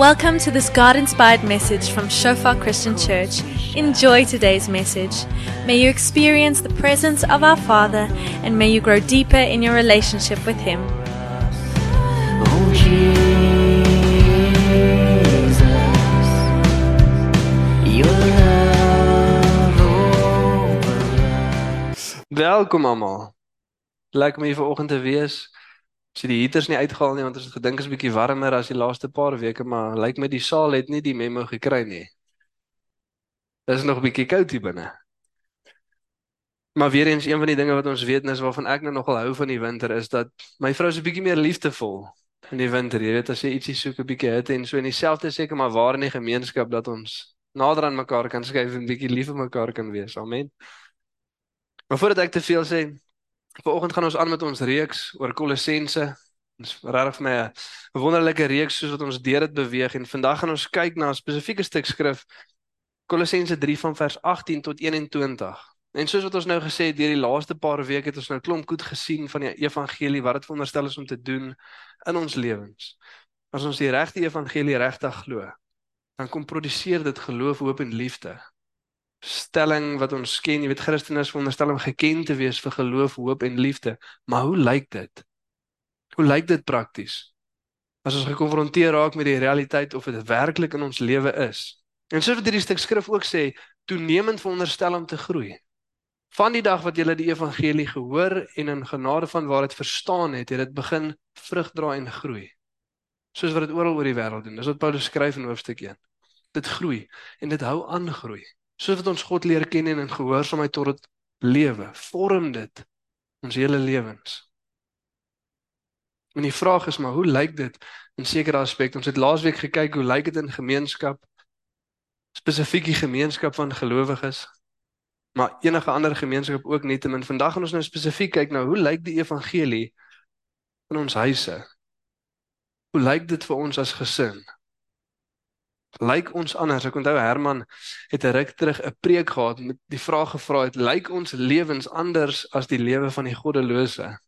Welcome to this God inspired message from Shofar Christian Church. Enjoy today's message. May you experience the presence of our Father and may you grow deeper in your relationship with Him. Welkom almal. Lekker om hier vanoggend te wees. As jy die heaters nie uitgehaal nie want ons het gedink is 'n bietjie warmer as die laaste paar weke, maar lyk my die saal het nie die memo gekry nie. Is nog 'n bietjie koud hier binne. Maar weer eens een van die dinge wat ons weet is waarvan ek nou nogal hou van die winter is dat my vrou 'n bietjie meer liefdevol in die winter. Jy weet as jy ietsie soek 'n bietjie hitte en so en dieselfde seker maar waar in die gemeenskap dat ons nader aan mekaar kan skuif en bietjie lief vir mekaar kan wees. Amen. Maar voordat ek te veel sê, Vanoggend gaan ons aan met ons reeks oor Kolossense. Dit is regtig vir my 'n wonderlike reeks soos wat ons deur dit beweeg en vandag gaan ons kyk na 'n spesifieke stuk skrif Kolossense 3 van vers 18 tot 21. En soos wat ons nou gesê het deur die laaste paar weke het ons nou klomp goed gesien van die evangelie wat dit veronderstel is om te doen in ons lewens. As ons die regte evangelie regtig glo, dan kom produseer dit geloof, hoop en liefde stelling wat ons ken, jy weet Christene is veronderstel om geken te wees vir geloof, hoop en liefde. Maar hoe lyk dit? Hoe lyk dit prakties? As ons gekonfronteer raak met die realiteit of dit werklik in ons lewe is. En soos wat hierdie stuk skrif ook sê, toenemend veronderstel om te groei. Van die dag wat jy die evangelie gehoor en in genade van waar dit verstaan het, het dit begin vrug dra en groei. Soos wat dit oral oor die wêreld doen. Dis wat Paulus skryf in hoofstuk 1. Dit groei en dit hou aan groei soos wat ons God leer ken en in gehoorsaamheid tot dit lewe, vorm dit ons hele lewens. En die vraag is maar hoe lyk dit in sekere aspekte? Ons het laasweek gekyk hoe lyk dit in gemeenskap? Spesifiek die gemeenskap van gelowiges. Maar enige ander gemeenskap ook net en vandag gaan ons nou spesifiek kyk na hoe lyk die evangelie in ons huise? Hoe lyk dit vir ons as gesin? Lyk ons anders. Ek onthou Herman het 'n ruk terug 'n preek gehad met die vraag gevra het, lyk ons lewens anders as die lewe van die goddelose?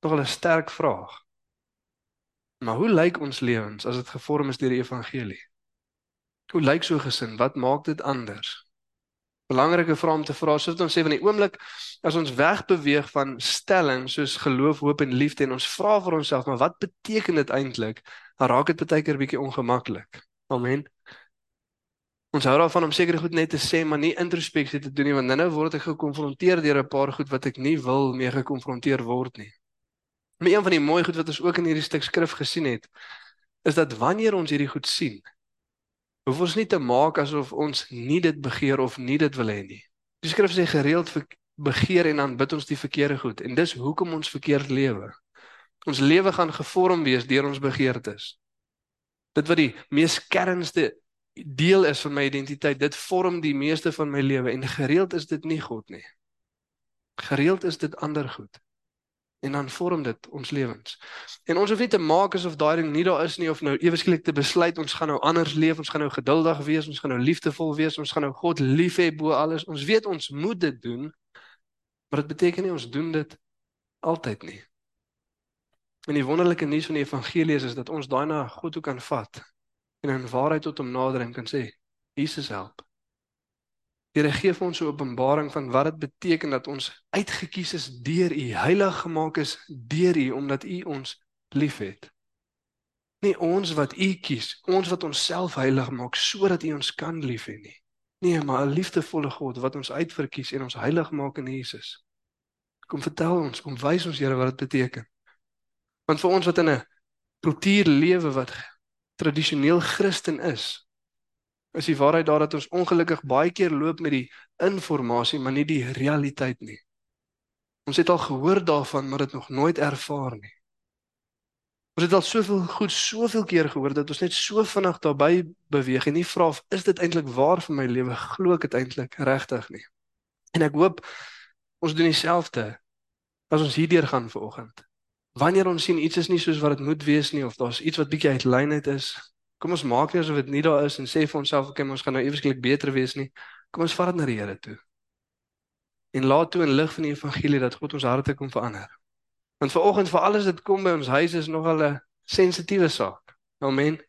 Nogal 'n sterk vraag. Maar hoe lyk ons lewens as dit gevorm is deur die evangelie? Hoe lyk so gesin? Wat maak dit anders? Belangrike vraag om te vra, soos ons sê van die oomblik as ons wegbeweeg van stelling soos geloof, hoop en liefde en ons vra vir onsself, maar wat beteken dit eintlik? Dan raak dit baie keer bietjie ongemaklik. Amen. Ons hou daarvan om seker goed net te sê, maar nie introspeksie te doen nie, want nou word ek gekonfronteer deur 'n paar goed wat ek nie wil mee gekonfronteer word nie. Maar een van die mooi goed wat ons ook in hierdie stuk skrif gesien het, is dat wanneer ons hierdie goed sien, hoef ons nie te maak asof ons nie dit begeer of nie dit wil hê nie. Die skrif sê gereeld begeer en dan bid ons die verkeerde goed en dis hoekom ons verkeerd lewe. Ons lewe gaan gevorm wees deur ons begeertes dit wat die mees kernste deel is van my identiteit, dit vorm die meeste van my lewe en gereeld is dit nie God nie. Gereeld is dit ander goed. En dan vorm dit ons lewens. En ons hoef nie te maak asof daai ding nie daar is nie of nou ewesklik te besluit ons gaan nou anders leef, ons gaan nou geduldig wees, ons gaan nou liefdevol wees, ons gaan nou God lief hê bo alles. Ons weet ons moet dit doen. Maar dit beteken nie ons doen dit altyd nie. En die wonderlike nuus van die evangelie is, is dat ons daai na God toe kan vat en in waarheid tot hom nader en kan sê Jesus help. Here gee vir ons 'n openbaring van wat dit beteken dat ons uitget kies is deur U, heilig gemaak is deur U omdat U ons liefhet. Nie ons wat U kies, ons wat onsself heilig maak sodat U ons kan lief hê nie. Nee, maar 'n liefdevolle God wat ons uitverkies en ons heilig maak in Jesus. Kom vertel ons, kom wys ons Here wat dit beteken. Want vir ons wat in 'n kultuur lewe wat tradisioneel Christen is, is die waarheid daar dat ons ongelukkig baie keer loop met die inligting, maar nie die realiteit nie. Ons het al gehoor daarvan, maar dit nog nooit ervaar nie. Ons het al soveel goed, soveel keer gehoor dat ons net so vinnig daarbey beweeg en nie vra of is dit eintlik waar vir my lewe? Glo ek dit eintlik regtig nie? En ek hoop ons doen dieselfde as ons hierdeur gaan vanoggend. Wanneer ons sien iets is nie soos wat dit moet wees nie of daar's iets wat bietjie uit lyn uit is, kom ons maak nie asof dit nie daar is en sê vir onsself, "Oké, ons gaan nou eweslik beter wees nie." Kom ons vat dit na die Here toe. En laat toe in lig van die evangelie dat God ons harte kom verander. Want vir oggend vir alles dit kom by ons huis is nogal 'n sensitiewe saak. Amen.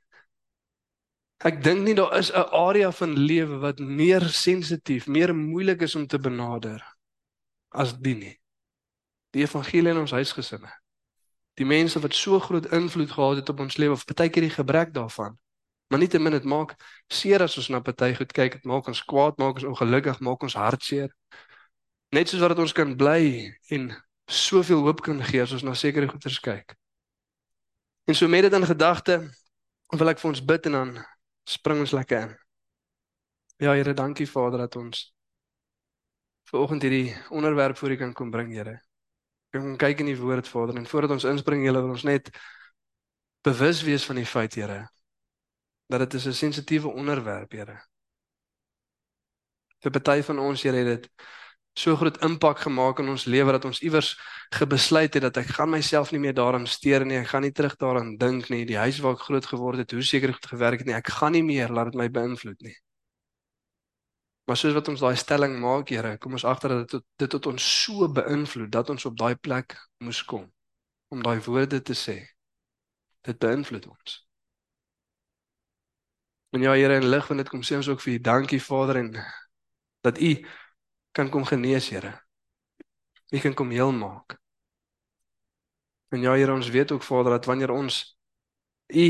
Ek dink nie daar is 'n area van lewe wat meer sensitief, meer moeilik is om te benader as die nie. Die evangelie in ons huisgesinne. Die mense wat so groot invloed gehad het op ons lewe of baie keer die gebrek daarvan. Maar nietemin dit maak seer as ons na party goed kyk, dit maak ons kwaad, maak ons ongelukkig, maak ons hartseer. Net soos wat ons kan bly en soveel hoop kan gee as ons na sekere goeders kyk. En so met dit in gedagte wil ek vir ons bid en dan spring ons lekker in. Ja Here, dankie Vader dat ons vanoggend hierdie onderwerp voor U kan kom bring, Here. Kan kom kyk in die woord Vader en voordat ons inspring, Here, wil ons net bewus wees van die feit, Here, dat dit is 'n sensitiewe onderwerp, Here. Vir party van ons, Here, het dit so groot impak gemaak in ons lewe dat ons iewers gebesluit het dat ek gaan myself nie meer daaraan steur nie, ek gaan nie terug daaraan dink nie, die huis waar ek groot geword het, hoe seker goed gewerk het nie, ek gaan nie meer laat dit my beïnvloed nie. Maar soos wat ons daai stelling maak, Here, kom ons agter dat dit tot, dit tot ons so beïnvloed dat ons op daai plek moes kom om daai woorde te sê. Dit beïnvloed ons. En ja, Here, in lig van dit kom sê ons ook vir U dankie, Vader, en dat U kan kom genees, Here. U kan kom heel maak. En ja, Here, ons weet ook Vader dat wanneer ons U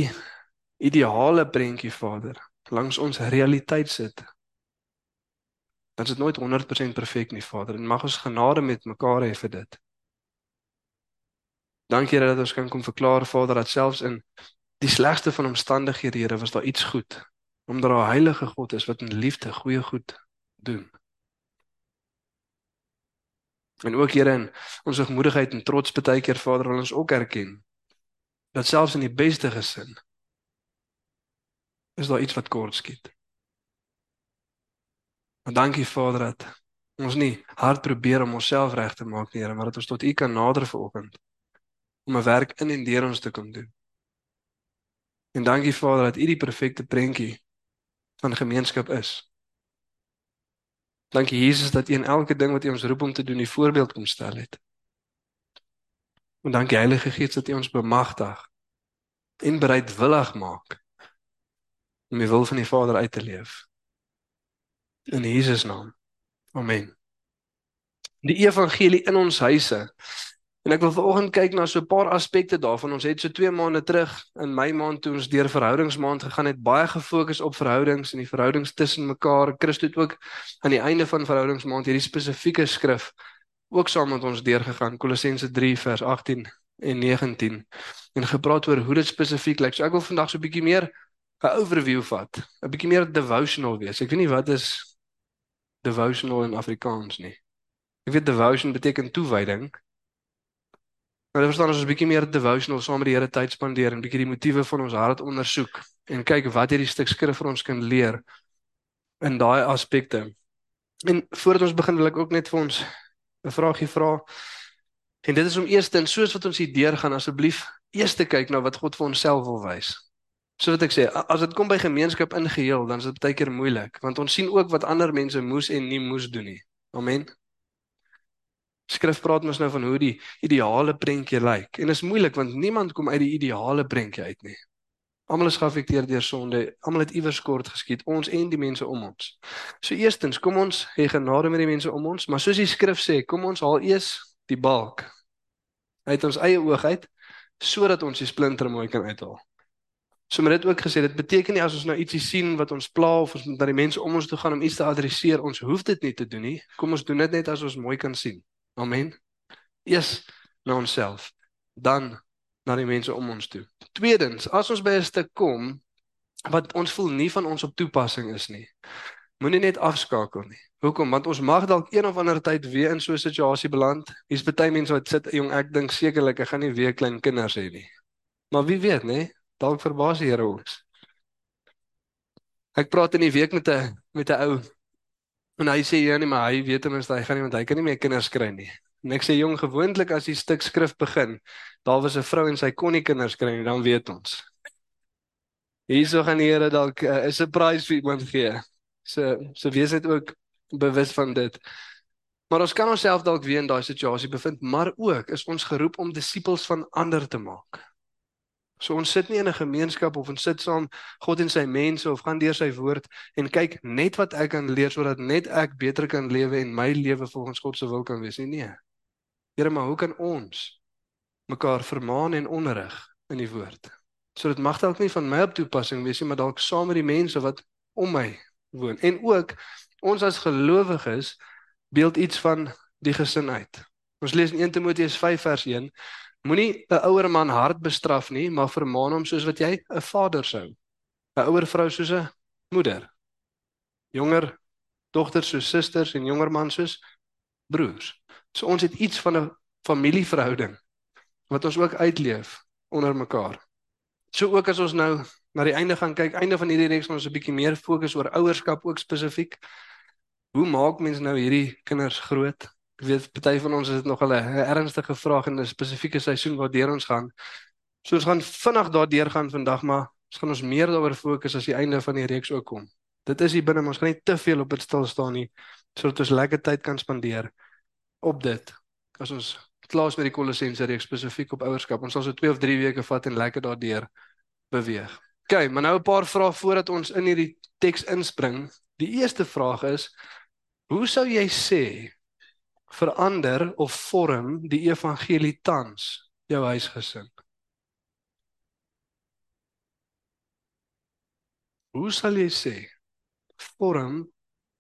ideale prentjie Vader langs ons realiteit sit, dan is dit nooit 100% perfek nie, Vader. En mag ons genade met mekaar hê vir dit. Dankie Here dat ons kan kom verklaar Vader dat selfs in die slegste van omstandighede, Here, was daar iets goed. Omdat daar 'n heilige God is wat in liefde goeie goed doen. En ook Here in ons hoogmoedigheid en trots baie keer Vader wil ons ook erken dat selfs in die beste gesin is daar iets wat kort skiet. Maar dankie Vader dat ons nie hard probeer om onsself reg te maak nie, Here, maar dat ons tot U kan nader vanoggend om 'n werk in en deur ons te kom doen. En dankie Vader dat U die perfekte prentjie van gemeenskap is. Dankie Jesus dat U in elke ding wat U ons roep om te doen, die voorbeeld kom stel het. En dankie Heilige Gees dat U ons bemagtig en bereidwillig maak om die wil van die Vader uit te leef. In Jesus naam. Amen. Die evangelie in ons huise En ek wil vanoggend kyk na so 'n paar aspekte daarvan. Ons het so 2 maande terug in my maand toe ons deur verhoudingsmaand gegaan het, baie gefokus op verhoudings en die verhoudings tussen mekaar. Christus het ook aan die einde van verhoudingsmaand hierdie spesifieke skrif ook saam met ons deurgegaan, Kolossense 3 vers 18 en 19 en gepraat oor hoe dit spesifiek lyk. So ek wil vandag so 'n bietjie meer 'n overview vat, 'n bietjie meer devotional wees. Ek weet nie wat is devotional in Afrikaans nie. Ek weet devotion beteken toewyding. Maar verstaan ons is 'n bietjie meer devotional saam met die Here tyd spandeer en bietjie die motiewe van ons hart ondersoek en kyk wat hierdie stuk skrif vir ons kan leer in daai aspekte. En voordat ons begin wil ek ook net vir ons 'n vraagie vra. En dit is om eers dan soos wat ons hier deur gaan asseblief eers te kyk na wat God vir onsself wil wys. So wat ek sê, as dit kom by gemeenskap in geheel, dan is dit baie keer moeilik want ons sien ook wat ander mense moes en nie moes doen nie. Amen. Skrif praat mos nou van hoe die ideale prentjie lyk. En dit is moeilik want niemand kom uit die ideale prentjie uit nie. Almal is geaffekteer deur sonde. Almal het iewers kort geskiet, ons en die mense om ons. So eerstens, kom ons hê genade met die mense om ons, maar soos die skrif sê, kom ons haal eers die balk uit ons eie oog uit sodat ons die splinter mooi kan uithaal. So met dit ook gesê, dit beteken nie as ons nou ietsie sien wat ons pla of ons moet na die mense om ons toe gaan om iets te adresseer, ons hoef dit nie te doen nie. Kom ons doen dit net as ons mooi kan sien. Amen. Eers na onsself, dan na die mense om ons toe. Tweedens, as ons by 'n stuk kom wat ons voel nie van ons op toepassing is nie, moenie net afskakel nie. Hoekom? Want ons mag dalk een of ander tyd weer in so 'n situasie beland. Hier's baie mense wat sit, jong, ek dink sekerlik ek gaan nie weer klein kinders hê nie. Maar wie weet, nê? Dalk verbaas die Here ons. Ek praat in die week met 'n met 'n ou En hy sê ja nee, maar hy weet ten minste hy gaan nie want hy kan nie meer kinders kry nie. En ek sê jong, gewoonlik as die stuk skrif begin, daar was 'n vrou en sy kon nie kinders kry nie, dan weet ons. Hierso gaan die Here dalk uh, 'n surprise vir iemand gee. So so wees net ook bewus van dit. Maar ons kan onsself dalk weer in daai situasie bevind, maar ook is ons geroep om disippels van ander te maak. So ons sit nie in 'n gemeenskap of ons sit saam God en sy mense of gaan deur sy woord en kyk net wat ek kan leer sodat net ek beter kan lewe en my lewe volgens God se wil kan wees nie. Nee. Here, maar hoe kan ons mekaar vermaan en onderrig in die woord? So dit mag dalk nie van my op toepassing wees nie, maar dalk saam met die mense wat om my woon. En ook ons as gelowiges beeld iets van die gesin uit. Ons lees in 1 Timoteus 5 vers 1 Moenie 'n ouer man hard bestraf nie, maar vermaan hom soos wat jy 'n vader sou. 'n Ouer vrou soos 'n moeder. Jonger dogters soos susters en jonger man soos broers. So ons het iets van 'n familieverhouding wat ons ook uitleef onder mekaar. So ook as ons nou na die einde gaan kyk, einde van hierdie reeks gaan ons 'n bietjie meer fokus oor ouerskap ook spesifiek. Hoe maak mens nou hierdie kinders groot? Ek weet party van ons is dit nog 'n ernstige vraag in 'n spesifieke seisoen waardeur ons gaan. So ons gaan vinnig daardeur gaan vandag, maar ons gaan ons meer daaroor fokus as die einde van die reeks ook kom. Dit is hier binne, ons gaan nie te veel op dit stil staan nie sodat ons lekker tyd kan spandeer op dit. As ons klaar is met die Kolossense reeks spesifiek op ouerskap, ons sal so 2 of 3 weke vat en lekker daardeur beweeg. OK, maar nou 'n paar vrae voordat ons in hierdie teks inspring. Die eerste vraag is: Hoe sou jy sê verander of vorm die evangelie tans jou huisgesin? Hoe sal jy sê vorm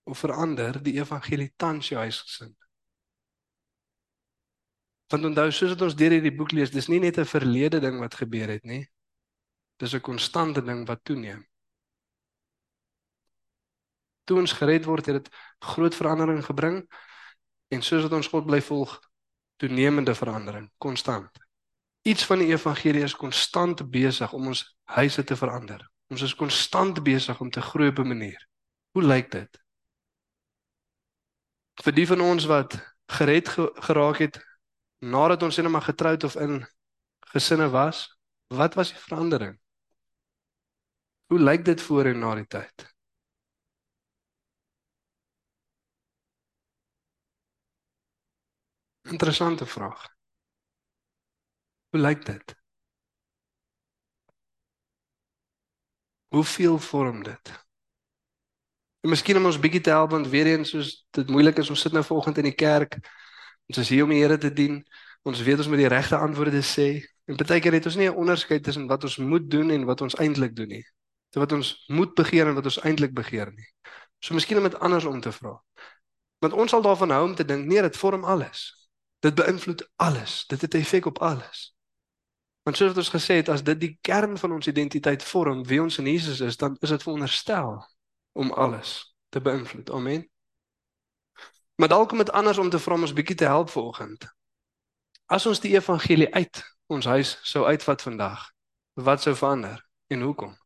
of verander die evangelie tans jou huisgesin? Want onthou soos wat ons deur hierdie boek lees, dis nie net 'n verlede ding wat gebeur het nie. Dis 'n konstante ding wat toeneem. Toe ons gered word, het dit groot verandering gebring En soos wat ons God bly volg, toenemende verandering, konstant. Iets van die evangelie is konstant besig om ons huise te verander. Ons is konstant besig om te groei op 'n manier. Hoe lyk dit? Vir die van ons wat gered geraak het nadat ons net maar getroud of in gesinne was, wat was die verandering? Hoe lyk dit voor en na die tyd? Interessante vraag. Hoe lyk dit? Hoeveel vorm dit? En miskien om ons bietjie te help want weer eens soos dit moeilik is ons sit nou vanoggend in die kerk. Ons is hier om die Here te dien. Ons weet ons moet die regte antwoorde sê. En baie keer het ons nie 'n onderskeid tussen wat ons moet doen en wat ons eintlik doen nie. So wat ons moet begeer en wat ons eintlik begeer nie. So miskien om dit anders om te vra. Want ons sal daarvan hou om te dink nee, dit vorm alles. Dit beïnvloed alles. Dit het 'n effek op alles. Want soos ons gesê het, as dit die kern van ons identiteit vorm, wie ons in Jesus is, dan is dit veronderstel om alles te beïnvloed. Amen. Maar dalk om dit anders om te vra om ons bietjie te help vanoggend. As ons die evangelie uit ons huis sou uitvat vandag, wat sou verander en hoekom?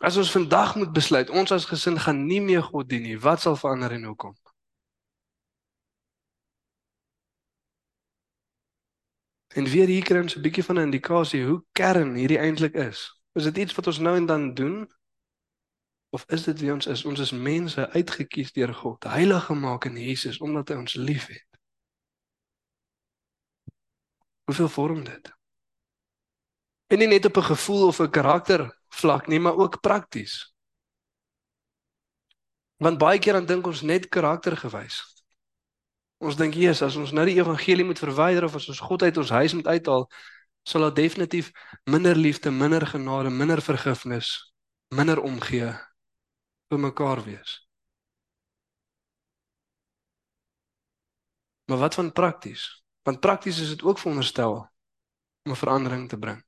As ons vandag moet besluit, ons as gesin gaan nie meer God dien nie, wat sal verander en hoekom? En weer hier kry ons 'n bietjie van 'n indikasie hoe kern hierdie eintlik is. Is dit iets wat ons nou en dan doen? Of is dit wie ons is? Ons is mense uitgekies deur God, heilig gemaak in Jesus omdat hy ons liefhet. Hoeveel vorm dit? En nie net op 'n gevoel of 'n karakter vlak nie, maar ook prakties. Want baie keer dan dink ons net karaktergewys. Ons dink Jesus, as ons nou die evangelie moet verwyder of as ons God uit ons huis moet uithaal, sal daar definitief minder liefde, minder genade, minder vergifnis, minder omgee vir mekaar wees. Maar wat van prakties? Want prakties is dit ook veronderstel om 'n verandering te bring.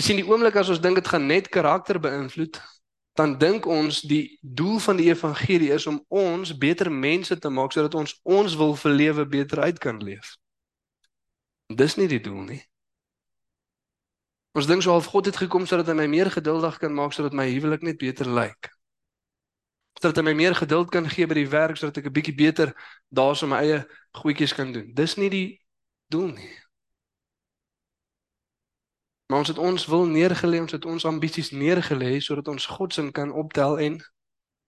Jy sien die oomblik as ons dink dit gaan net karakter beïnvloed, dan dink ons die doel van die evangelie is om ons beter mense te maak sodat ons ons wil vir lewe beter uit kan leef. Dis nie die doel nie. Ons dink so half God het gekom sodat hy my meer geduldig kan maak sodat my huwelik net beter lyk. Sodat hy my meer geduld kan gee by die werk sodat ek 'n bietjie beter daarso my eie goedjies kan doen. Dis nie die doel nie. Maar ons het ons wil neergelê, ons het ons ambisies neergelê sodat ons God se kan optel en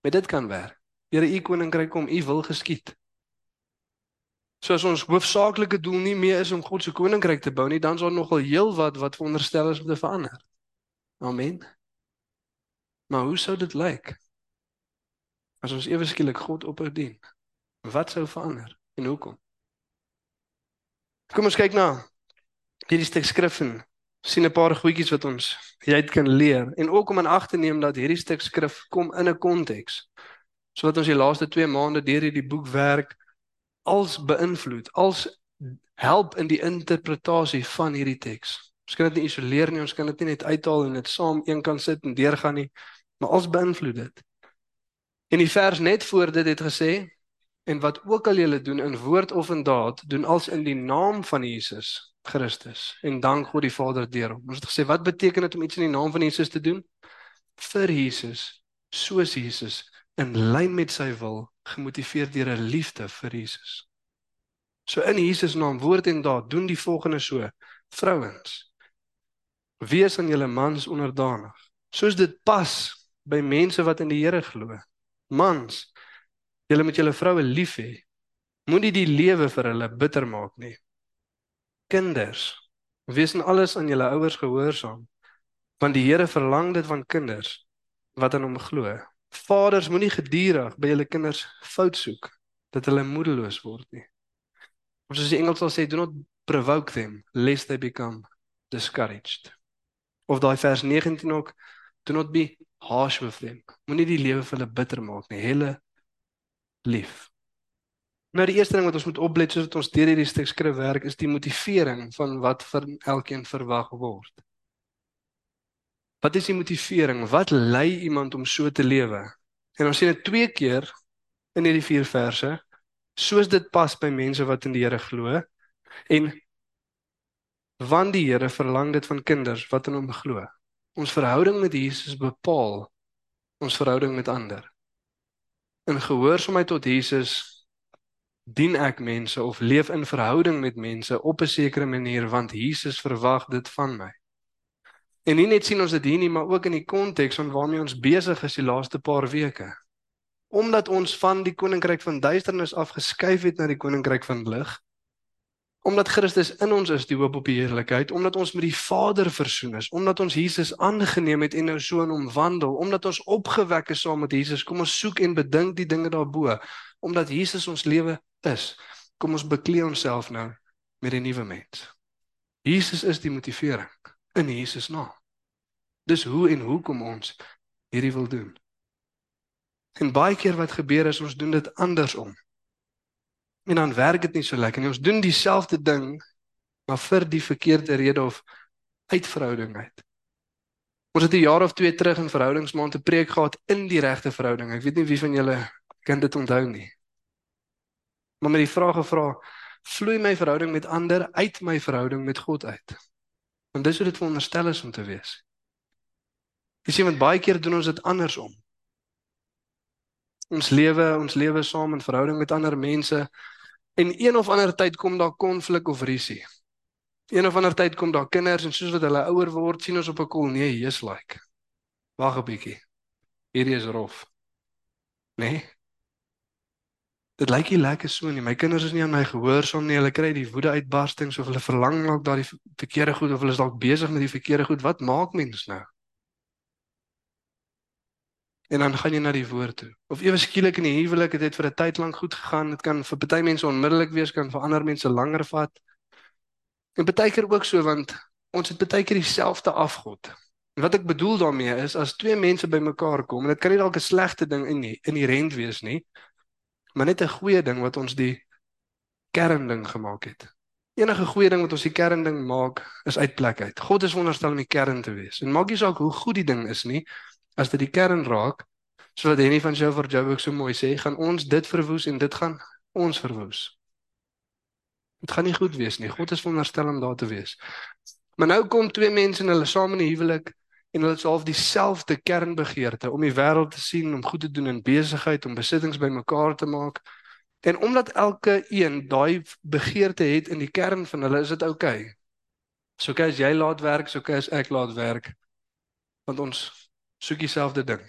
met dit kan werk. Here, u koninkryk kom, u wil geskied. So as ons hoofsaaklike doel nie meer is om God se koninkryk te bou nie, dan is daar nogal heelwat wat veronderstel is om te verander. Amen. Maar hoe sou dit lyk? As ons ewe skielik God ophou dien, wat sou verander en hoekom? Kom ons kyk na hierdie stuk skrif en sien 'n paar goedjies wat ons uit kan leer en ook om in ag te neem dat hierdie stuk skrif kom in 'n konteks. So wat ons die laaste 2 maande deur hierdie boek werk als beïnvloed, als help in die interpretasie van hierdie teks. Ons kan dit nie isoleer nie, ons kan dit nie net uithaal en dit saam een kan sit en deurgaan nie, maar als beïnvloed dit. En die vers net voor dit het gesê en wat ook al julle doen in woord of in daad, doen als in die naam van Jesus Christus en dank God die Vader deur hom. Ons het gesê wat beteken dit om iets in die naam van Jesus te doen? Vir Jesus, soos Jesus in lyn met sy wil, gemotiveer deur 'n liefde vir Jesus. So in Jesus naam, woord en daad, doen die volgende so: Vrouens, wees aan julle mans onderdanig, soos dit pas by mense wat in die Here glo. Mans, julle moet julle vroue lief hê. Moenie die lewe vir hulle bitter maak nie. Kinders, wees in alles aan julle ouers gehoorsaam, want die Here verlang dit van kinders wat aan hom glo. Vaders, moenie gedurig by julle kinders fout soek dat hulle moedeloos word nie. Of soos die Engels sal sê, do not provoke them lest they become discouraged. Of daai vers 19 ook, do not be harsh with them. Moenie die lewe vir hulle bitter maak nie. Hulle lief. Nou die eerste ding wat ons moet oplet soos ons deur hierdie stuk skrif werk is die motivering van wat vir elkeen verwag word. Wat is die motivering? Wat lei iemand om so te lewe? En ons sien dit twee keer in hierdie vier verse soos dit pas by mense wat in die Here glo en want die Here verlang dit van kinders wat in hom glo. Ons verhouding met Jesus bepaal ons verhouding met ander. In gehoorsaamheid tot Jesus dien ek mense of leef in verhouding met mense op 'n sekere manier want Jesus verwag dit van my. En nie net sien ons dit hier nie, maar ook in die konteks van waarmee ons besig is die laaste paar weke. Omdat ons van die koninkryk van duisternis af geskuif het na die koninkryk van lig. Omdat Christus in ons is die hoop op die heerlikheid, omdat ons met die Vader versoen is, omdat ons Jesus aangeneem het en nou so in hom wandel, omdat ons opgewek is saam met Jesus, kom ons soek en bedink die dinge daarbo, omdat Jesus ons lewe is. Kom ons beklee onsself nou met 'n nuwe mens. Jesus is die motivering in Jesus naam. Dis hoe en hoekom ons hierdie wil doen. En baie keer wat gebeur is ons doen dit andersom. En dan werk dit nie so lekker nie. Ons doen dieselfde ding maar vir die verkeerde rede of uit verhouding uit. Ons het 'n jaar of 2 terug in verhoudingsmaand 'n preek gehad in die regte verhouding. Ek weet nie wie van julle kan dit onthou nie? Maar met die vraag gevra vloei my verhouding met ander uit my verhouding met God uit? Want dis hoe dit veronderstel is om te wees. Jy sien want baie keer doen ons dit andersom. Ons lewe ons lewe saam in verhouding met ander mense en een of ander tyd kom daar konflik of risie een of ander tyd kom daar kinders en soos wat hulle ouer word sien ons op 'n kol nee jy's like. Wag 'n bietjie. Hierdie is rof. Nee Dit lyk nie lekker so nie. My kinders is nie aan my gehoorsaam nie. Hulle kry die woede uitbarstings of hulle verlang dalk daardie verkeerde goed of hulle is dalk besig met die verkeerde goed. Wat maak mens nou? En dan gaan jy na die woord toe. Of ewe skielik in die huwelik het dit vir 'n tyd lank goed gegaan. Dit kan vir party mense onmiddellik wees, kan vir ander mense langer vat. En partykeer ook so want ons het partykeer dieselfde afgod. En wat ek bedoel daarmee is as twee mense bymekaar kom, en dit kan nie dalk 'n slegte ding in in die rent wees nie maar net 'n goeie ding wat ons die kernding gemaak het. Enige goeie ding wat ons die kernding maak, is uit plek uit. God is wonderstel om die kern te wees. En maak nie saak hoe goed die ding is nie, as dit die kern raak, soos Henny van Jover Joburg so mooi sê, gaan ons dit verwoes en dit gaan ons verwoes. Dit gaan nie goed wees nie. God is wonderstel om daar te wees. Maar nou kom twee mense en hulle saam in 'n huwelik en hulle het half dieselfde kernbegeerte om die wêreld te sien, om goed te doen in besigheid, om besittings bymekaar te maak. En omdat elke een daai begeerte het in die kern van hulle, is dit oukei. Okay. So kyk as jy laat werk, so kyk as ek laat werk. Want ons soek dieselfde ding.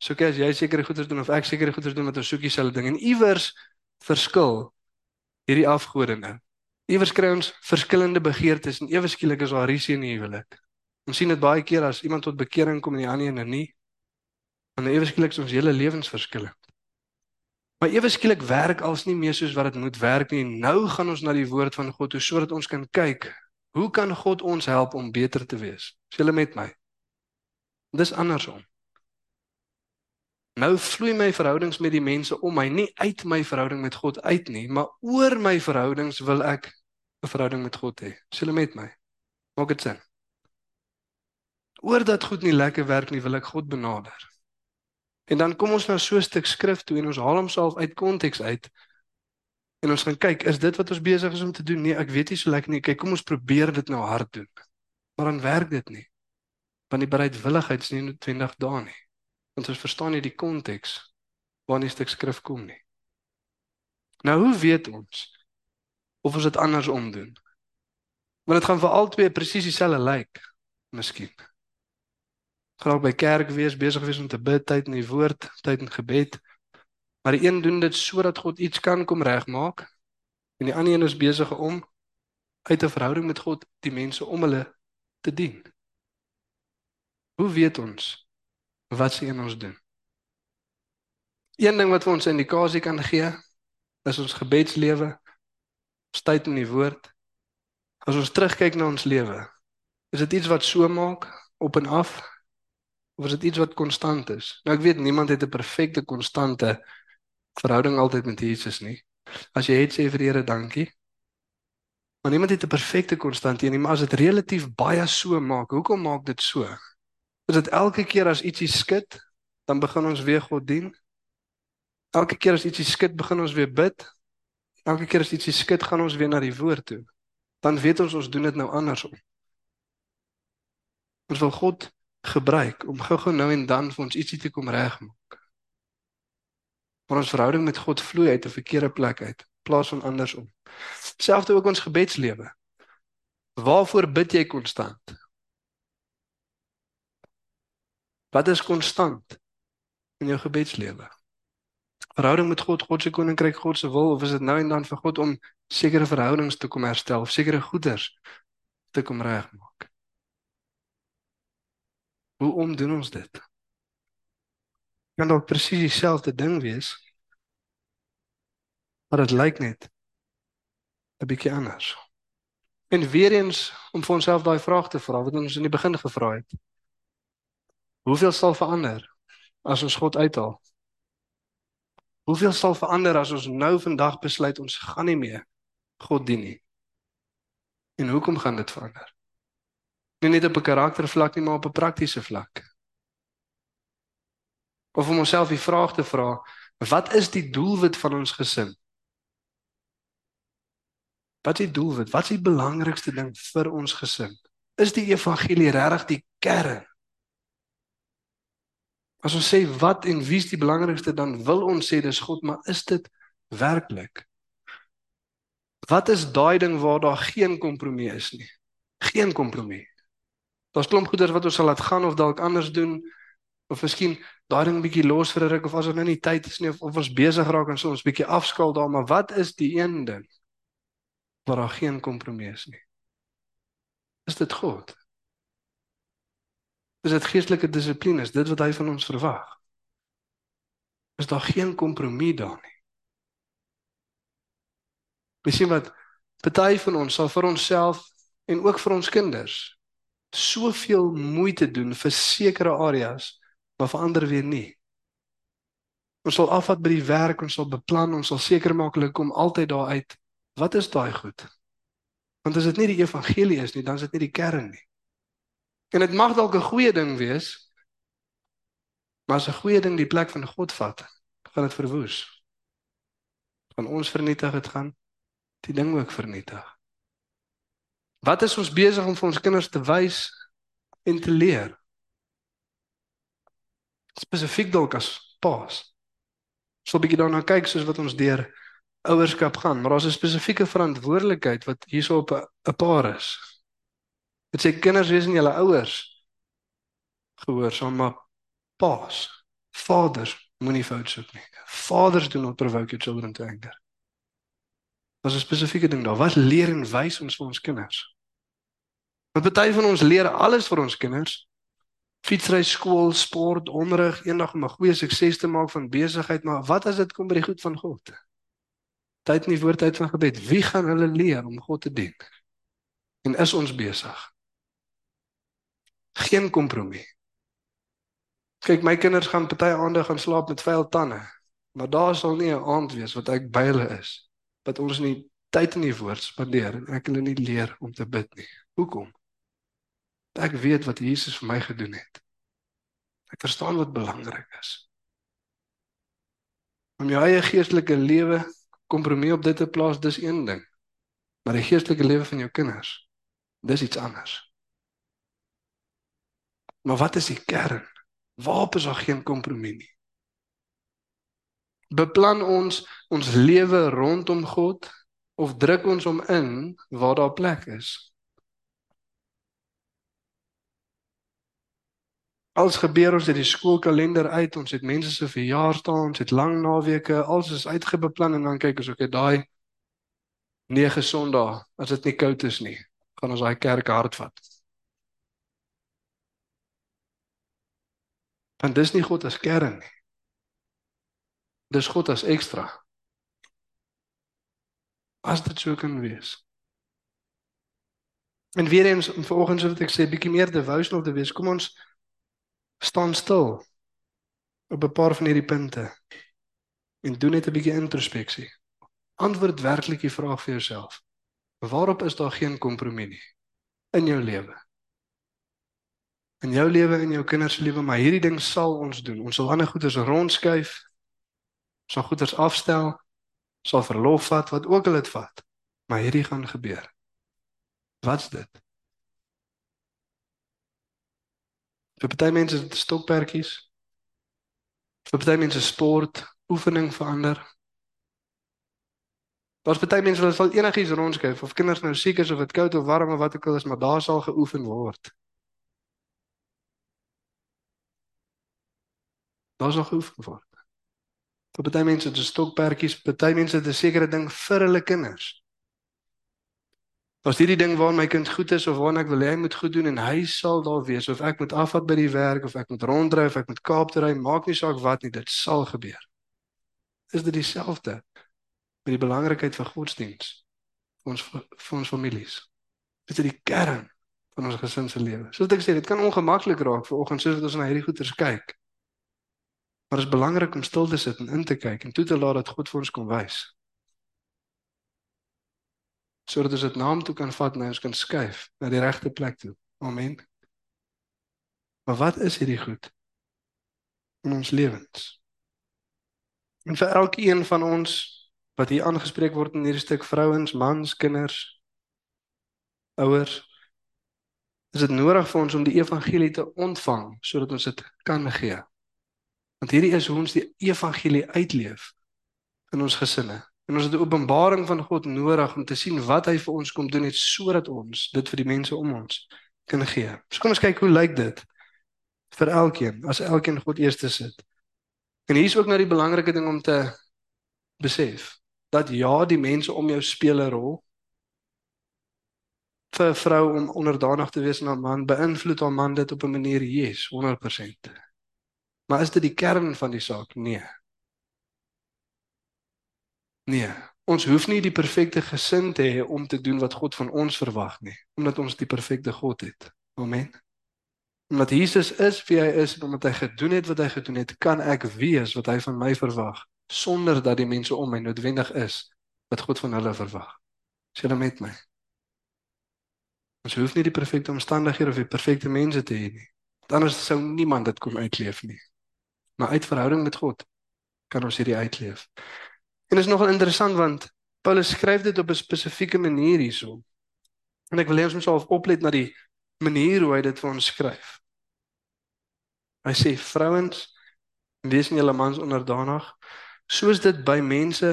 So kyk as jy sekere goeders doen of ek sekere goeders doen wat ons soek dieselfde ding en iewers verskil hierdie afgode nou. Iewers kry ons verskillende begeertes en ewe skielik is daar rusie in die huwelik. Ons sien dit baie keer as iemand tot bekering kom en die ander een nie. En ewe skielik is ons hele lewens verskillend. Maar ewe skielik werk als nie meer soos wat dit moet werk nie. Nou gaan ons na die woord van God toe sodat ons kan kyk, hoe kan God ons help om beter te wees? Is julle met my? Dis andersom. Nou vloei my verhoudings met die mense om my nie uit my verhouding met God uit nie, maar oor my verhoudings wil ek 'n verhouding met God hê. Is julle met my? Maak dit sin? Oor dat goed nie lekker werk nie, wil ek God benader. En dan kom ons na so 'n stuk skrif toe en ons haal homself uit konteks uit. En ons gaan kyk, is dit wat ons besig is om te doen? Nee, ek weet nie so lekker nie. Kyk, kom ons probeer dit nou hard doen. Maar dan werk dit nie. Want die bereidwilligheid is nie noodwendig daar nie want ons verstaan nie die konteks waarin die stuk skrif kom nie. Nou hoe weet ons of ons dit andersom doen? Want dit gaan vir albei presies dieselfde lyk, miskien. Graag by kerk wees, besig wees om te bid, tyd in die woord, tyd in gebed. Maar die een doen dit sodat God iets kan kom regmaak en die ander een is besig om uit 'n verhouding met God die mense om hulle te dien. Hoe weet ons wat se een ons doen. Een ding wat vir ons 'n indikasie kan gee, is ons gebedslewe, ons tyd in die woord. As ons terugkyk na ons lewe, is dit iets wat so maak op en af of is dit iets wat konstant is? Nou ek weet niemand het 'n perfekte konstante verhouding altyd met Jesus nie. As jy het sê vir die Here dankie. Maar niemand het 'n perfekte konstante nie, maar as dit relatief baie so maak, hoekom maak dit so? is dit elke keer as ietsie skud, dan begin ons weer God dien. Elke keer as ietsie skud, begin ons weer bid. Elke keer as ietsie skud, gaan ons weer na die woord toe. Dan weet ons ons doen dit nou andersom. Ons wil God gebruik om gou-gou nou en dan vir ons ietsie te kom regmaak. Maar ons verhouding met God vloei uit 'n verkeerde plek uit, plaas van andersom. Selfs ook ons gebedslewe. Waarvoor bid jy konstant? Wat is konstant in jou gebedslewe? Verhouding met God, God se koninkryk, God se wil of is dit nou en dan vir God om sekere verhoudings te kom herstel of sekere goeders te kom regmaak? Hoe om doen ons dit? Kan dalk presies dieselfde ding wees. Maar dit lyk net 'n bietjie anders. En weer eens om vir onsself daai vraag te vra wat ons in die begin gevra het. Hoeveel sal verander as ons God uithaal? Hoeveel sal verander as ons nou vandag besluit ons gaan nie meer God dien nie? En hoekom gaan dit verander? Nie net op 'n karaktervlak nie, maar op 'n praktiese vlak. Of om onsself die vraag te vra, wat is die doelwit van ons gesin? Wat is die doelwit? Wat is die belangrikste ding vir ons gesin? Is die evangelie regtig die kern As ons sê wat en wie is die belangrikste dan wil ons sê dis God, maar is dit werklik? Wat is daai ding waar daar geen kompromie is nie? Geen kompromie. Daar's klomp goeders wat ons sal laat gaan of dalk anders doen of miskien daai ding bietjie los vir 'n ruk of as ons nou nie tyd is nie of, of ons besig raak en so ons bietjie afskaal daar, maar wat is die een ding waar daar geen kompromie is nie? Is dit God? Is dit geestelike dissipline? Is dit wat hy van ons verwag? Is daar geen kompromie daar nie? Miskien wat party van ons sal vir onsself en ook vir ons kinders soveel moeite doen vir sekere areas, maar vir ander weer nie. Ons sal afvat by die werk, ons sal beplan, ons sal seker maak hulle kom altyd daar uit. Wat is daai goed? Want as dit nie die evangelie is nie, dan is dit nie die kern nie. En dit mag dalk 'n goeie ding wees. Maar as 'n goeie ding die plek van God vat, gaan dit verwoes. Van ons vernietig dit gaan die ding ook vernietig. Wat is ons besig om vir ons kinders te wys en te leer? Spesifiek dalk as paas. So 'n bietjie daarna kyk soos wat ons deur ouerskap gaan, maar daar's 'n spesifieke verantwoordelikheid wat hierso op 'n paar is. Dit sê kinders wees in julle ouers gehoorsaam maar paas. Vaders moenie fout soek nie. Fathers do not provoke your children to anger. Was 'n spesifieke ding daar. Wat leer en wys ons vir ons kinders? Want party van ons leer alles vir ons kinders. Fietsry, skool, sport, onderrig, eendag om 'n goeie sukses te maak van besigheid, maar wat as dit kom by die goed van God? Tyd in die woord tyd van gebed. Wie gaan hulle leer om God te dien? En is ons besig? Geen kompromie. Kyk, my kinders gaan party aande gaan slaap met vuil tande, maar daar sal nie 'n aand wees wat ek by hulle is wat ons nie tyd in die woord spandeer en ek hulle nie leer om te bid nie. Hoekom? Ek weet wat Jesus vir my gedoen het. Ek verstaan wat belangrik is. Om jou eie geestelike lewe kompromie op dit te plaas, dis een ding. Maar die geestelike lewe van jou kinders, dis iets anders. Maar wat is die kern? Waarop is daar geen kompromie nie? Beplan ons ons lewe rondom God of druk ons hom in waar daar plek is? Als gebeur ons uit die skoolkalender uit, ons het mense se verjaarsdae, ons het lang naweke, alles is uitgebeplan en dan kyk ons ook okay, daai 9 Sondae, as dit nie koud is nie, gaan ons daai kerk hard vat. Want dis nie God as kern nie. Dis God as ekstra. As dit so kan wees. En weer eens vanoggend sou ek sê bietjie meer devotional te wees. Kom ons staan stil op 'n paar van hierdie punte en doen net 'n bietjie introspeksie. Antwoord werklik die vraag vir jouself. Waarop is daar geen kompromie nie in jou lewe? In jou lewe en jou kinders se lewe, maar hierdie ding sal ons doen. Ons sal ander goeders rondskuif. Sal goeders afstel. Sal verlof vat wat ook al dit vat. Maar hierdie gaan gebeur. Wat's dit? Vir party mense is dit stokperdjies. Vir party mense sport, oefening verander. Daar's party mense wat sal enigiets rondskuif of kinders nou siek is of dit koud of warm of wat ook al is, maar daar sal geoefen word. Daar sal geoefen word. Vir party mense is dit stokperdjies, party mense het 'n sekere ding vir hulle kinders. As hierdie ding waar my kind goed is of waar ek wil hê hy moet goed doen en hy sal daar wees of ek moet afvat by die werk of ek moet ronddry of ek moet Kaap toe ry, maak nie saak wat nie, dit sal gebeur. Is dit dieselfde met die belangrikheid van godsdiens vir ons vir ons families? Is dit die kern van ons gesin se lewe? Soos ek sê, dit kan ongemaklik raak vir oggend soos wat ons na hierdie goeters kyk. Maar dit is belangrik om stil te sit en in te kyk en toe te laat dat God vir ons kom wys sodat ons dit na hom toe kan vat en ons kan skuif na die regte plek toe. Amen. Maar wat is hierdie goed in ons lewens? En vir elkeen van ons wat hier aangespreek word in hierdie stuk vrouens, mans, kinders, ouers, is dit nodig vir ons om die evangelie te ontvang sodat ons dit kan gee. Want hierdie is hoe ons die evangelie uitleef in ons gesinne. En ons het 'n openbaring van God nodig om te sien wat hy vir ons kom doen het sodat ons dit vir die mense om ons kan gee. So kom ons kyk hoe lyk dit vir elkeen as elkeen God eerste sit. En hier is ook nou die belangrike ding om te besef dat ja, die mense om jou speel 'n rol vir 'n vrou om onderdanig te wees aan 'n man beïnvloed haar man dit op 'n manier yes 100%. Maar is dit die kern van die saak? Nee. Nee, ons hoef nie die perfekte gesin te hê om te doen wat God van ons verwag nie, omdat ons die perfekte God het. Amen. Omdat Jesus is wie hy is en omdat hy gedoen het wat hy gedoen het, kan ek wees wat hy van my verwag sonder dat die mense om my noodwendig is wat God van hulle verwag. Is julle met my? Ons hoef nie die perfekte omstandighede of die perfekte mense te hê nie. Want anders sou niemand dit kon uitleef nie. Maar uit verhouding met God kan ons hierdie uitleef. En dit is nogal interessant want Paulus skryf dit op 'n spesifieke manier hierso. En ek wil hê ons moet self oplet na die manier hoe hy dit vir ons skryf. Hy sê vrouens wees nie julle mans onderdanig soos dit by mense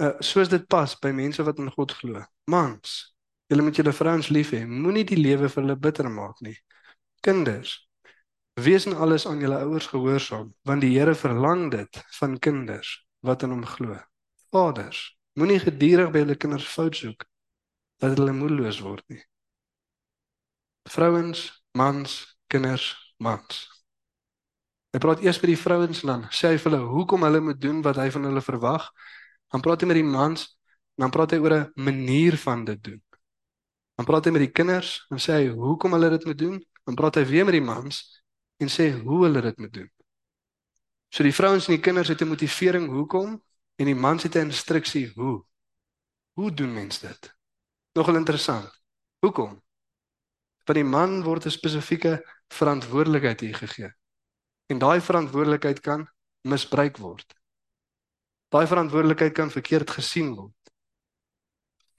uh, soos dit pas by mense wat in God glo. Mans, julle moet julle vrouens lief hê. Moenie die lewe vir hulle bitter maak nie. Kinders, wees in alles aan julle ouers gehoorsaam want die Here verlang dit van kinders wat in hom glo. Vaders, Moenie gedurig by julle kinders fout soek dat hulle moedeloos word nie. Vrouens, mans, kinders, mans. Hy praat eers met die vrouens en dan sê hy vir hulle hoekom hulle moet doen wat hy van hulle verwag. Dan praat hy met die mans en dan praat hy oor 'n manier van dit doen. Dan praat hy met die kinders en sê hy hoekom hulle dit moet doen. Dan praat hy weer met die mans en sê hoe hulle dit moet doen. So die vrouens en die kinders het 'n motivering hoekom en die mans het 'n instruksie hoe. Hoe doen mense dit? Nogal interessant. Hoekom? Want die man word 'n spesifieke verantwoordelikheid hier gegee. En daai verantwoordelikheid kan misbruik word. Daai verantwoordelikheid kan verkeerd gesien word.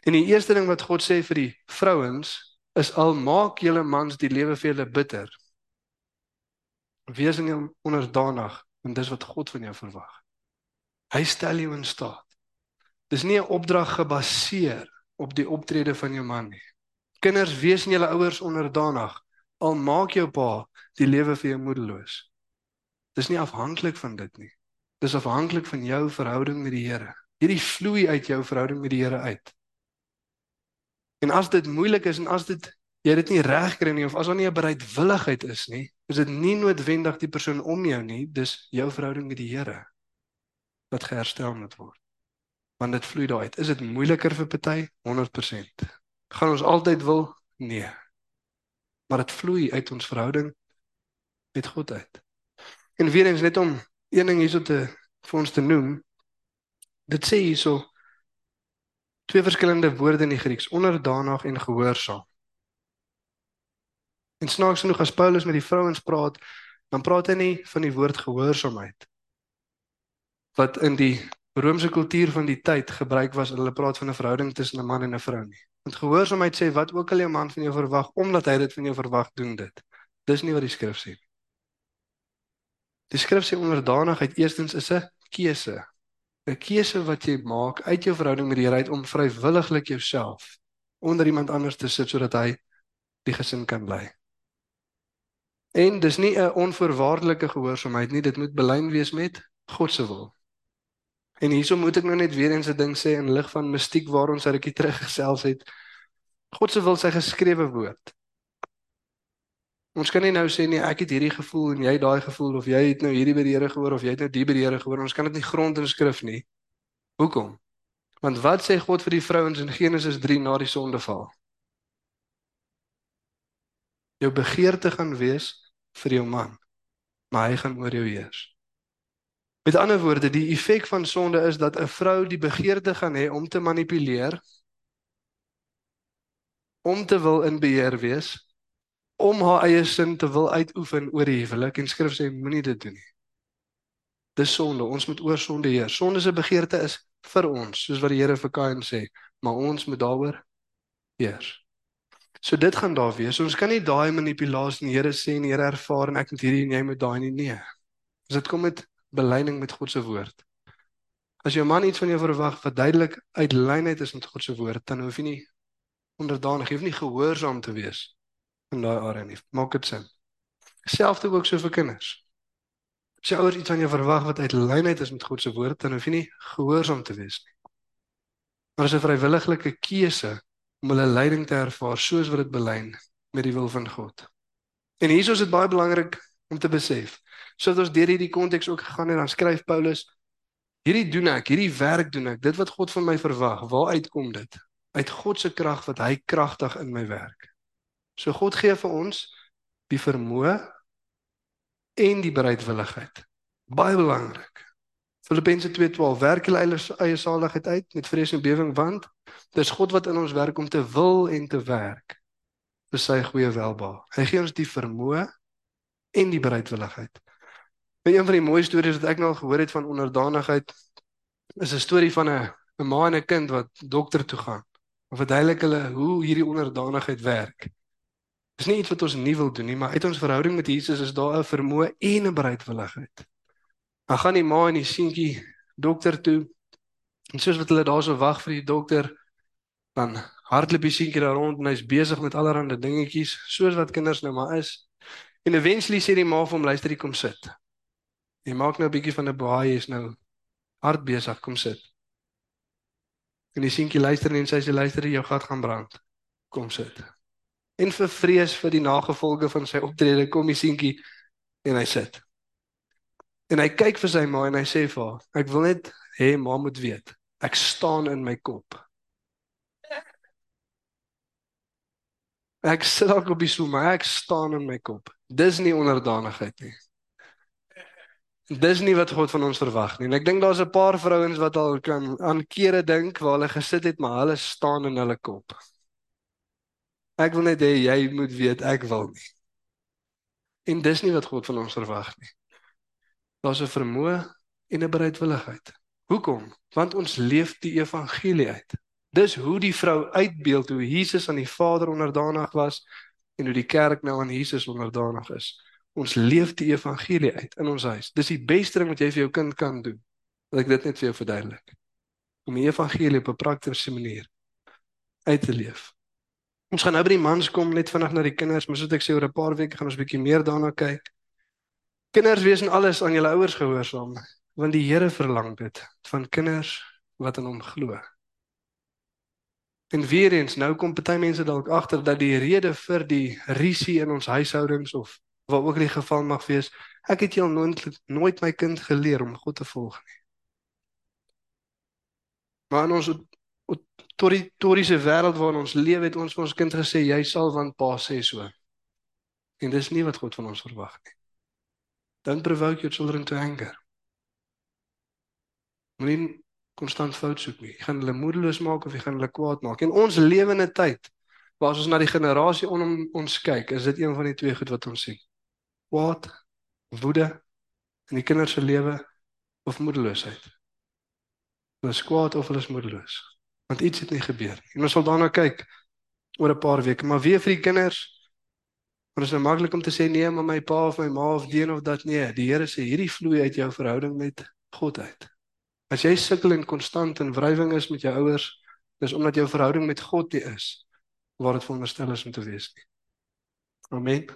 En die eerste ding wat God sê vir die vrouens is al maak julle mans die lewe vir julle bitter. Wees in hom onderdanig en dis wat God van jou verwag. Hy stel jou in staat. Dis nie 'n opdrag gebaseer op die optrede van jou man nie. Kinders, wees in julle ouers onderdanig al maak jou pa die lewe vir jou moedeloos. Dis nie afhanklik van dit nie. Dis afhanklik van jou verhouding met die Here. Hierdie vloei uit jou verhouding met die Here uit. En as dit moeilik is en as dit jy dit nie reg kry nie of as daar nie 'n bereidwilligheid is nie, is dit nie noodwendig die persoon om jou nie, dis jou verhouding met die Here wat geherstel moet word. Want dit vloei daaruit. Is dit moeiliker vir party? 100%. Gaan ons altyd wil? Nee. Maar dit vloei uit ons verhouding met God uit. En weer eens net om een ding hierso te vir ons te noem. Dit sê hierso twee verskillende woorde in die Grieks, onderdanig en gehoorsaam. En snaaks genoeg as Paulus met die vrouens praat, dan praat hy nie van die woord gehoorsaamheid wat in die Romeinse kultuur van die tyd gebruik was, hulle praat van 'n verhouding tussen 'n man en 'n vrou nie. Want gehoorsaamheid sê wat ook al jou man van jou verwag, omdat hy dit van jou verwag, doen dit. Dis nie wat die skrif sê nie. Die skrif sê onderdanigheid eerstens is 'n keuse. 'n Keuse wat jy maak uit jou verhouding met die Here uit om vrywilliglik jouself onder iemand anders te sit sodat hy die gesin kan bly. En dis nie 'n onvoorwaardelike gehoorsaamheid nie, dit moet belyn wees met God se wil. En hierso moet ek nou net weer eens 'n ding sê in lig van mistiek waar ons ekie terug gesels het. God se wil sy geskrewe woord. Ons kan nie nou sê nee, ek het hierdie gevoel en jy daai gevoel of jy het nou hierdie by die Here gehoor of jy het nou die by die Here gehoor. Ons kan dit nie grond in skrif nie. Hoekom? Want wat sê God vir die vrouens in Genesis 3 na die sondeval? Jou begeerte gaan wees vir jou man, maar hy gaan oor jou heers. Met ander woorde, die effek van sonde is dat 'n vrou die begeerte gaan hê om te manipuleer, om te wil in beheer wees, om haar eie sin te wil uitoefen oor die huwelik en skrif sê moenie dit doen nie. Dis sonde. Ons moet oor sonde heers. Sonde se begeerte is vir ons, soos wat die Here vir Kain sê, maar ons moet daaroor heers. So dit gaan daar wees. Ons kan nie daai manipulasie die Here sê en die Here ervaar en ek moet hierdie en jy moet daai nie nee. As dit kom met belyning met God se woord. As jou man iets van jou verwag wat duidelik uit lynheid is met God se woord, dan hoef jy nie onderdanig, jy hoef nie gehoorsaam te wees in daai area nie. Maak dit sin. Selfs ook so vir kinders. As jy ouers iets van jou verwag wat uit lynheid is met God se woord, dan hoef jy nie gehoorsaam te wees nie. Maar as 'n vrywillige keuse om hulle leiding te ervaar soos wat dit belyn met die wil van God. En hierso is dit baie belangrik om te besef. Sodat ons deur hierdie konteks ook gegaan het, dan skryf Paulus hierdie doen ek, hierdie werk doen ek. Dit wat God van my verwag, waar uitkom dit? Uit God se krag wat hy kragtig in my werk. So God gee vir ons die vermoë en die bereidwilligheid. Baie belangrik. Filippense 2:12 werk hulle eie saligheid uit met vrees en bewering want dis God wat in ons werk om te wil en te werk vir sy goeie welbehae. Hy gee ons die vermoë en die bereidwilligheid. Een van die mooi stories wat ek nou al gehoor het van onderdanigheid is 'n storie van 'n 'n ma en 'n kind wat dokter toe gaan. Of verduidelik hulle hoe hierdie onderdanigheid werk. Dis nie iets wat ons nie wil doen nie, maar uit ons verhouding met Jesus is daar 'n vermoë en 'n bereidwilligheid. Dan gaan die ma en die seentjie dokter toe. En soos wat hulle daarso wag vir die dokter, dan hardloop die seentjie daar rond en hy's besig met allerlei dingetjies, soos wat kinders nou maar is. En eventually sê die ma vir hom, "Luister, kom sit." Hy maak nou 'n bietjie van 'n baie is nou hard besig, kom sit. En die seentjie luister en sy sê luister, jou gat gaan brand. Kom sit. En vir vrees vir die nagevolge van sy optrede kom die seentjie en hy sit. En hy kyk vir sy ma en hy sê vir haar, ek wil net hê ma moet weet, ek staan in my kop. Ek sit dalk op die stoel, maar ek staan in my kop. Dis nie onderdanigheid nie. Dis nie wat God van ons verwag nie. En ek dink daar's 'n paar vrouens wat al kan aan kere dink waar hulle gesit het, maar hulle staan in hulle kop. Ek wil net hê jy moet weet ek wil nie. En dis nie wat God van ons verwag nie. Daar's 'n vermoë en 'n bereidwilligheid. Hoekom? Want ons leef die evangelie uit. Dis hoe die vrou uitbeeld hoe Jesus aan die Vader onderdanig was en hoe die kerk nou aan Jesus onderdanig is. Ons leef die evangelie uit in ons huis. Dis die beste ding wat jy vir jou kind kan doen. Wil ek dit net vir jou verduidelik. Om die evangelie op 'n praktiese manier uit te leef. Ons gaan nou by die mans kom net vinnig na die kinders, maar soos ek sê oor 'n paar weke gaan ons bietjie meer daarna kyk. Kinders wees in alles aan julle ouers gehoorsaam, want die Here verlang dit van kinders wat in hom glo. En weer eens, nou kom party mense dalk agter dat die rede vir die risie in ons huishoudings of wat ook die geval mag wees, ek het jou nooit nooit my kind geleer om God te volg nie. Maar in ons autoritaire wêreld waarin ons leef, het ons vir ons kind gesê jy sal want pa sê so. En dis nie wat God van ons verwag nie. Don't provoke your children to anger. Moenie konstant fout soek nie. Jy gaan hulle moedeloos maak of jy gaan hulle kwaad maak. En ons lewe in 'n tyd waar ons na die generasie om ons kyk, is dit een van die twee goed wat ons sien. Kwaad, woede in die kinders se lewe of moedeloosheid. Hulle is kwaad of hulle is moedeloos. Want iets het nie gebeur nie. En ons sal daarna kyk oor 'n paar weke, maar weer vir die kinders Maar dit is nou maklik om te sê nee, maar my pa of my ma of die een of dat nee. Die Here sê hierdie vloei uit jou verhouding met God uit. As jy sukkel en konstant in wrywing is met jou ouers, dis omdat jou verhouding met God nie is waar dit veronderstel is om te wees nie. Amen.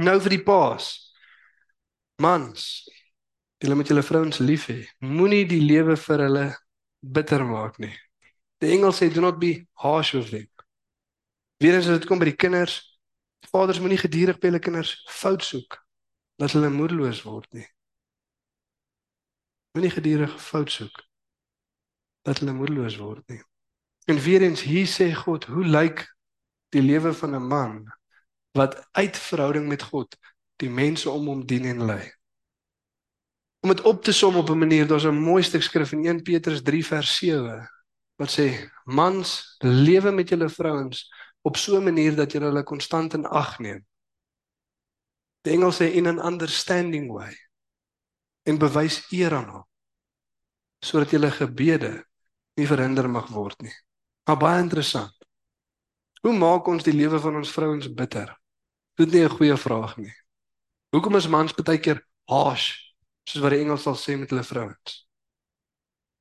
Nou vir die paas. Mans, julle moet julle vrouens lief hê. Moenie die lewe vir hulle bitter maak nie. Die engel sê do not be harsh with them. Weerens as dit kom by die kinders, vaders moenie gedurig by hulle kinders fout soek dat hulle moedeloos word nie. Moenie gedurig fout soek dat hulle moedeloos word nie. En weer eens hier sê God, hoe lyk die lewe van 'n man wat uit verhouding met God die mense om hom dien en lei? Om dit op te som op 'n manier, daar's 'n mooi stuk skrif in 1 Petrus 3 vers 7 wat sê: "Mans, lewe met julle vrouens op so 'n manier dat julle hulle konstant in ag neem." Die Engels sê in an understanding way en bewys eer aan hom sodat julle gebede nie verhinder mag word nie. Maar baie interessant. Hoe maak ons die lewe van ons vrouens bitter? Dit is nie 'n goeie vraag nie. Hoekom is mans baie keer harsh, soos wat die Engels sal sê met hulle vrouens?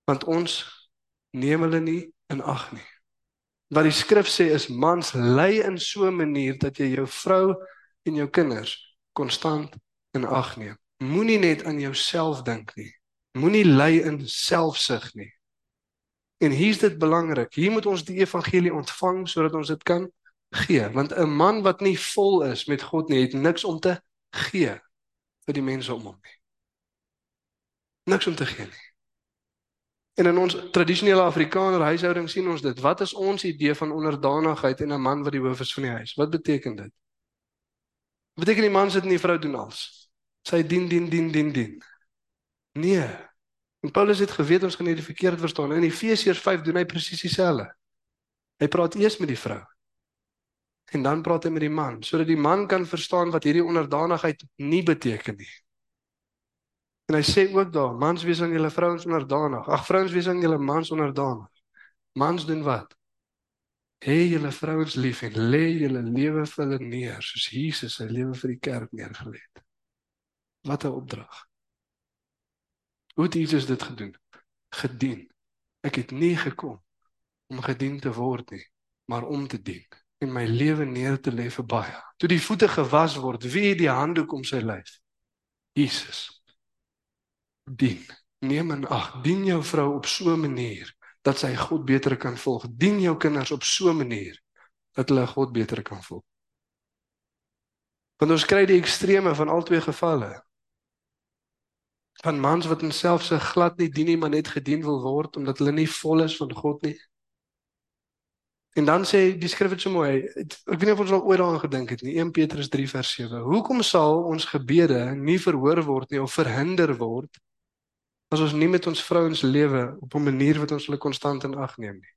Want ons neem hulle nie in ag nie. Wat die skrif sê is mans lei in so 'n manier dat jy jou vrou en jou kinders konstant in ag neem. Moenie net aan jouself dink nie. Moenie lei in selfsug nie. En hier's dit belangrik. Hier moet ons die evangelie ontvang sodat ons dit kan gee, want 'n man wat nie vol is met God nie, het niks om te gee vir die mense om hom nie. Niks om te gee nie. En in ons tradisionele Afrikaner huishouding sien ons dit. Wat is ons idee van onderdanigheid en 'n man wat die hoof is van die huis? Wat beteken dit? Beteken die man sit en die vrou doen alles? Sy dien dien dien dien dien. Nee. En Paulus het geweet ons gaan hierdie verkeerd verstaan. In Efesiërs 5 doen hy presies dieselfde. Hy praat eers met die vrou. En dan praat hy met die man sodat die man kan verstaan wat hierdie onderdanigheid nie beteken nie. En hy sê ook daar, mans wees aan julle vrouens onderdanig. Ag vrouens wees aan julle mans onderdanig. Mans doen wat? Hê julle vrouens lief en lê julle lewe vir hulle neer soos Jesus sy lewe vir die kerk neergelê het. Wat 'n opdrag. Hoe het Jesus dit gedoen? Gedien. Ek het nie gekom om gedien te word nie, maar om te dien en my lewe neer te lê vir baie. Toe die voete gewas word, wie het die handdoek om sy lyf? Jesus. Dien. Neem en ag, dien jou vrou op so 'n manier dat sy God beter kan volg. Dien jou kinders op so 'n manier dat hulle God beter kan volg. Want ons kry die extreme van al twee gevalle. Van mans wat homself se glad nie dien nie, maar net gedien wil word omdat hulle nie vol is van God nie. En dan sê die skrif dit so mooi. Ek weet nie of ons al ooit daaraan gedink het nie. 1 Petrus 3 vers 7. Hoekom sal ons gebede nie verhoor word nie of verhinder word as ons nie met ons vrouens lewe op 'n manier wat ons hulle konstant in ag neem nie.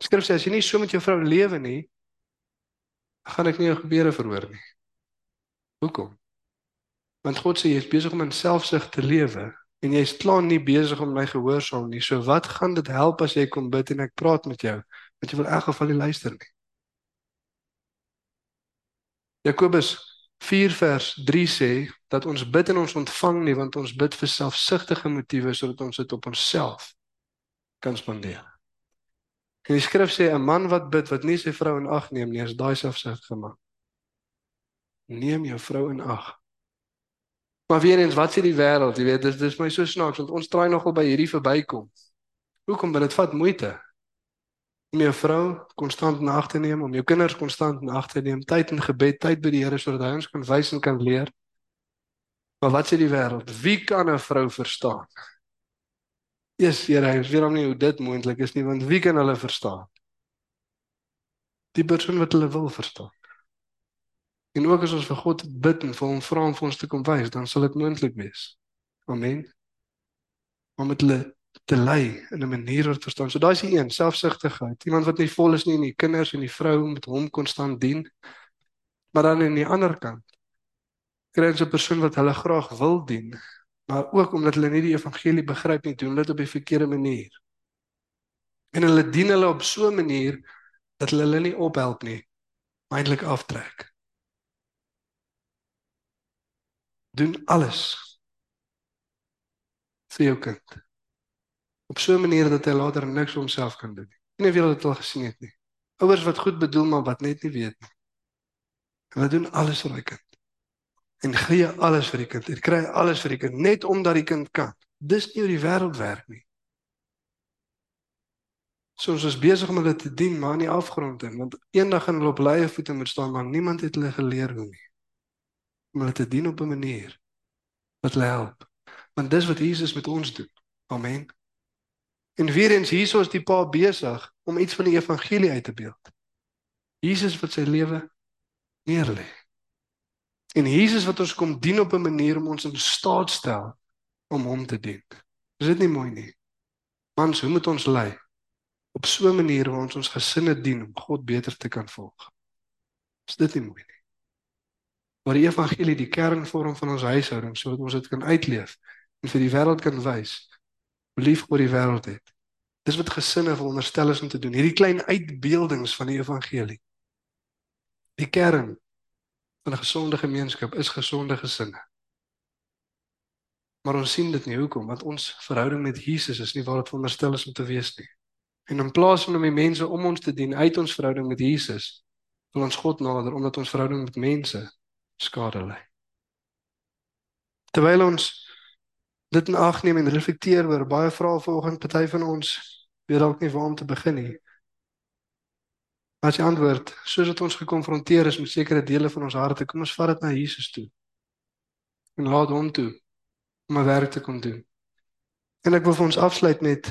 Skrif sê as jy nie so met jou vrou lewe nie, gaan ek nie jou gebede verhoor nie. Hoekom? Want God sê jy is besig om in selfsug te lewe en jy is klaar nie besig om my gehoorsaam nie. So wat gaan dit help as jy kom bid en ek praat met jou? Want jy wil in geval nie luister nie. Jakobus 4 vers 3 sê dat ons bid en ons ontvang nie want ons bid vir selfsugtige motiewe sodat ons dit op onsself kan spandeer. En die skrif sê 'n man wat bid wat nie sy vrou in ag neem nie, is daai selfsugtige man. Neem jou vrou in ag. Maar weer eens, wat sê die wêreld? Jy weet, dis dis my so snaaks want ons traai nogal by hierdie verbykom. Hoekom? Want dit vat moeite om jou vrou konstant in ag te neem, om jou kinders konstant in ag te neem, tyd in gebed, tyd by die Here sodat hy ons kan wys en kan leer. Maar wat sê die wêreld? Wie kan 'n vrou verstaan? Eers Here, ek weet hom nie hoe dit moontlik is nie, want wie kan hulle verstaan? Die persoon wat hulle wil verstaan. En ook as ons vir God bid en vir hom vra om ons te kom wys, dan sal dit moontlik wees. Amen. Om met hulle te lei in 'n manier wat verstaan. So daai is die een, selfsugtigheid. Iemand wat nie vol is nie en die kinders en die vrou met hom konstant dien. Maar dan aan die ander kant kry ons 'n persoon wat hulle graag wil dien, maar ook omdat hulle nie die evangelie begryp nie, doen dit op die verkeerde manier. En hulle dien hulle op so 'n manier dat hulle hulle nie ophelp nie, maar eintlik aftrek. Doen alles vir jou kind op so 'n manier dat hy later niks vir homself kan doen nie. Nie of jy dit al gesien het nie. Ouers wat goed bedoel maar wat net nie weet nie. Hulle doen alles vir hulle kind. En gee alles vir die kind. Hulle kry alles vir die kind net omdat die kind kan. Dis nie hoe die wêreld werk nie. Soos ons besig om hulle te dien maar in die afgrond in want eendag gaan hulle op leie voete moet staan maar niemand het hulle geleer hoe nie. Hulle te dien op 'n manier wat hulle help. Want dis wat Jesus met ons doen. Amen. En weer eens hierso is die pa besig om iets van die evangelie uit te beeld. Jesus wat sy lewe neerlê. En Jesus wat ons kom dien op 'n manier om ons in staat stel om hom te dien. Is dit nie mooi nie? Mans, hoe moet ons lei? Op so 'n manier waar ons ons gesinne dien om God beter te kan volg. Is dit nie mooi nie? Waar die evangelie die kern vorm van ons huishouding sodat ons dit kan uitleef en vir die wêreld kan wys lief oor die wêreld het. Dis wat gesinne veronderstel is om te doen. Hierdie klein uitbeeldings van die evangelie. Die kern van 'n gesonde gemeenskap is gesonde gesinne. Maar ons sien dit nie hoekom want ons verhouding met Jesus is nie waar dit veronderstel is om te wees nie. En in plaas van om die mense om ons te dien uit ons verhouding met Jesus, wil ons God nader omdat ons verhouding met mense skade ly. Terwyl ons dit in ag neem en reflekteer oor baie vrae vanoggend party van ons weet dalk nie waar om te begin nie. As jy antwoord, soos wat ons gekonfronteer is met sekere dele van ons harte, kom ons vat dit na Jesus toe. En laat hom toe om 'n werk te kom doen. En ek wil vir ons afsluit met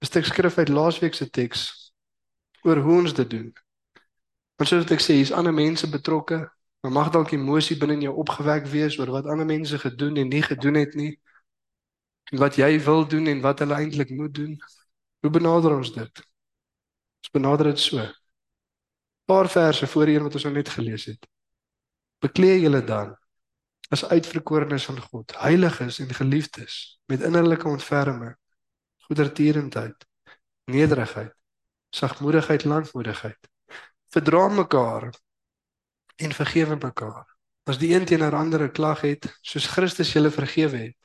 'n stuk skrif uit laasweek se teks oor hoe ons dit doen. Want soos ek sê, hier's ander mense betrokke, maar mag dalk emosie binne in jou opgewek wees oor wat ander mense gedoen en nie gedoen het nie wat jy wil doen en wat hulle eintlik moet doen. Hoe benader ons dit? Ons benader dit so. 'n Paar verse voor hier wat ons nou net gelees het. Bekleë julle dan as uitverkorenes van God, heiliges en geliefdes, met innerlike ontferming, goedertierendheid, nederigheid, sagmoedigheid, lankmoedigheid. Verdra mekaar en vergewe mekaar. As die een teenoor ander 'n klag het, soos Christus julle vergewe het,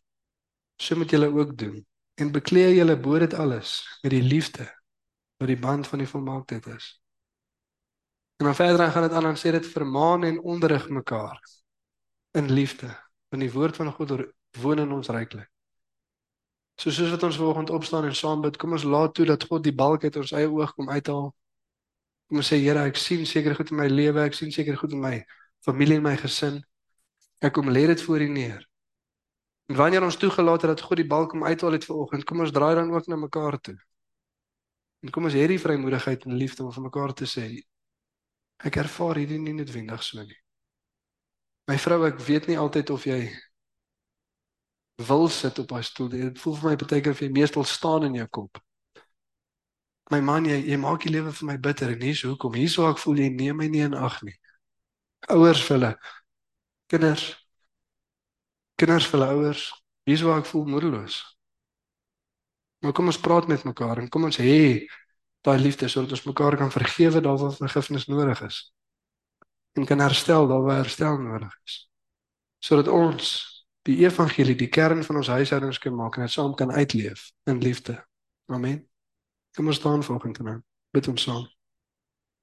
so moet julle ook doen en bekleë julle bo dit alles met die liefde wat die band van die volmaaktheid is. En dan verder gaan dit aan en sê dit vermaan en onderrig mekaar in liefde want die woord van God woon in ons ryklik. So soos wat ons vanoggend opstaan en saam bid, kom ons laat toe dat God die balk uit ons eie oog kom uithaal. Kom ons sê Here, ek sien seker goed in my lewe, ek sien seker goed in my familie en my gesin. Ek kom lê dit voor U neer. En wanneer ons toegelaat het dat God die balk kom uithaal het vanoggend, kom ons draai dan ook na mekaar toe. En kom ons hê die vrymoedigheid en liefde om vir mekaar te sê ek ervaar hierdie nie noodwendig so nie. My vrou, ek weet nie altyd of jy wil sit op daai stoel. Dit voel vir my baie keer of jy meestal staan in jou kop. My man, jy jy maak die lewe vir my bitter en hier's hoekom. Hier's waar ek voel jy neem my nie in ag nie. Ouers vir hulle kinders kinders vir hulle ouers. Hier's waar ek voel moedeloos. Maar kom ons praat met mekaar en kom ons hê daai liefde sodat ons mekaar kan vergewe daar waar vergifnis nodig is. En kan herstel daar waar herstel nodig is. Sodat ons die evangelie die kern van ons huishoudings kan maak en dit saam kan uitleef in liefde. Amen. Kom ons staan volgende nou. Bid ons saam.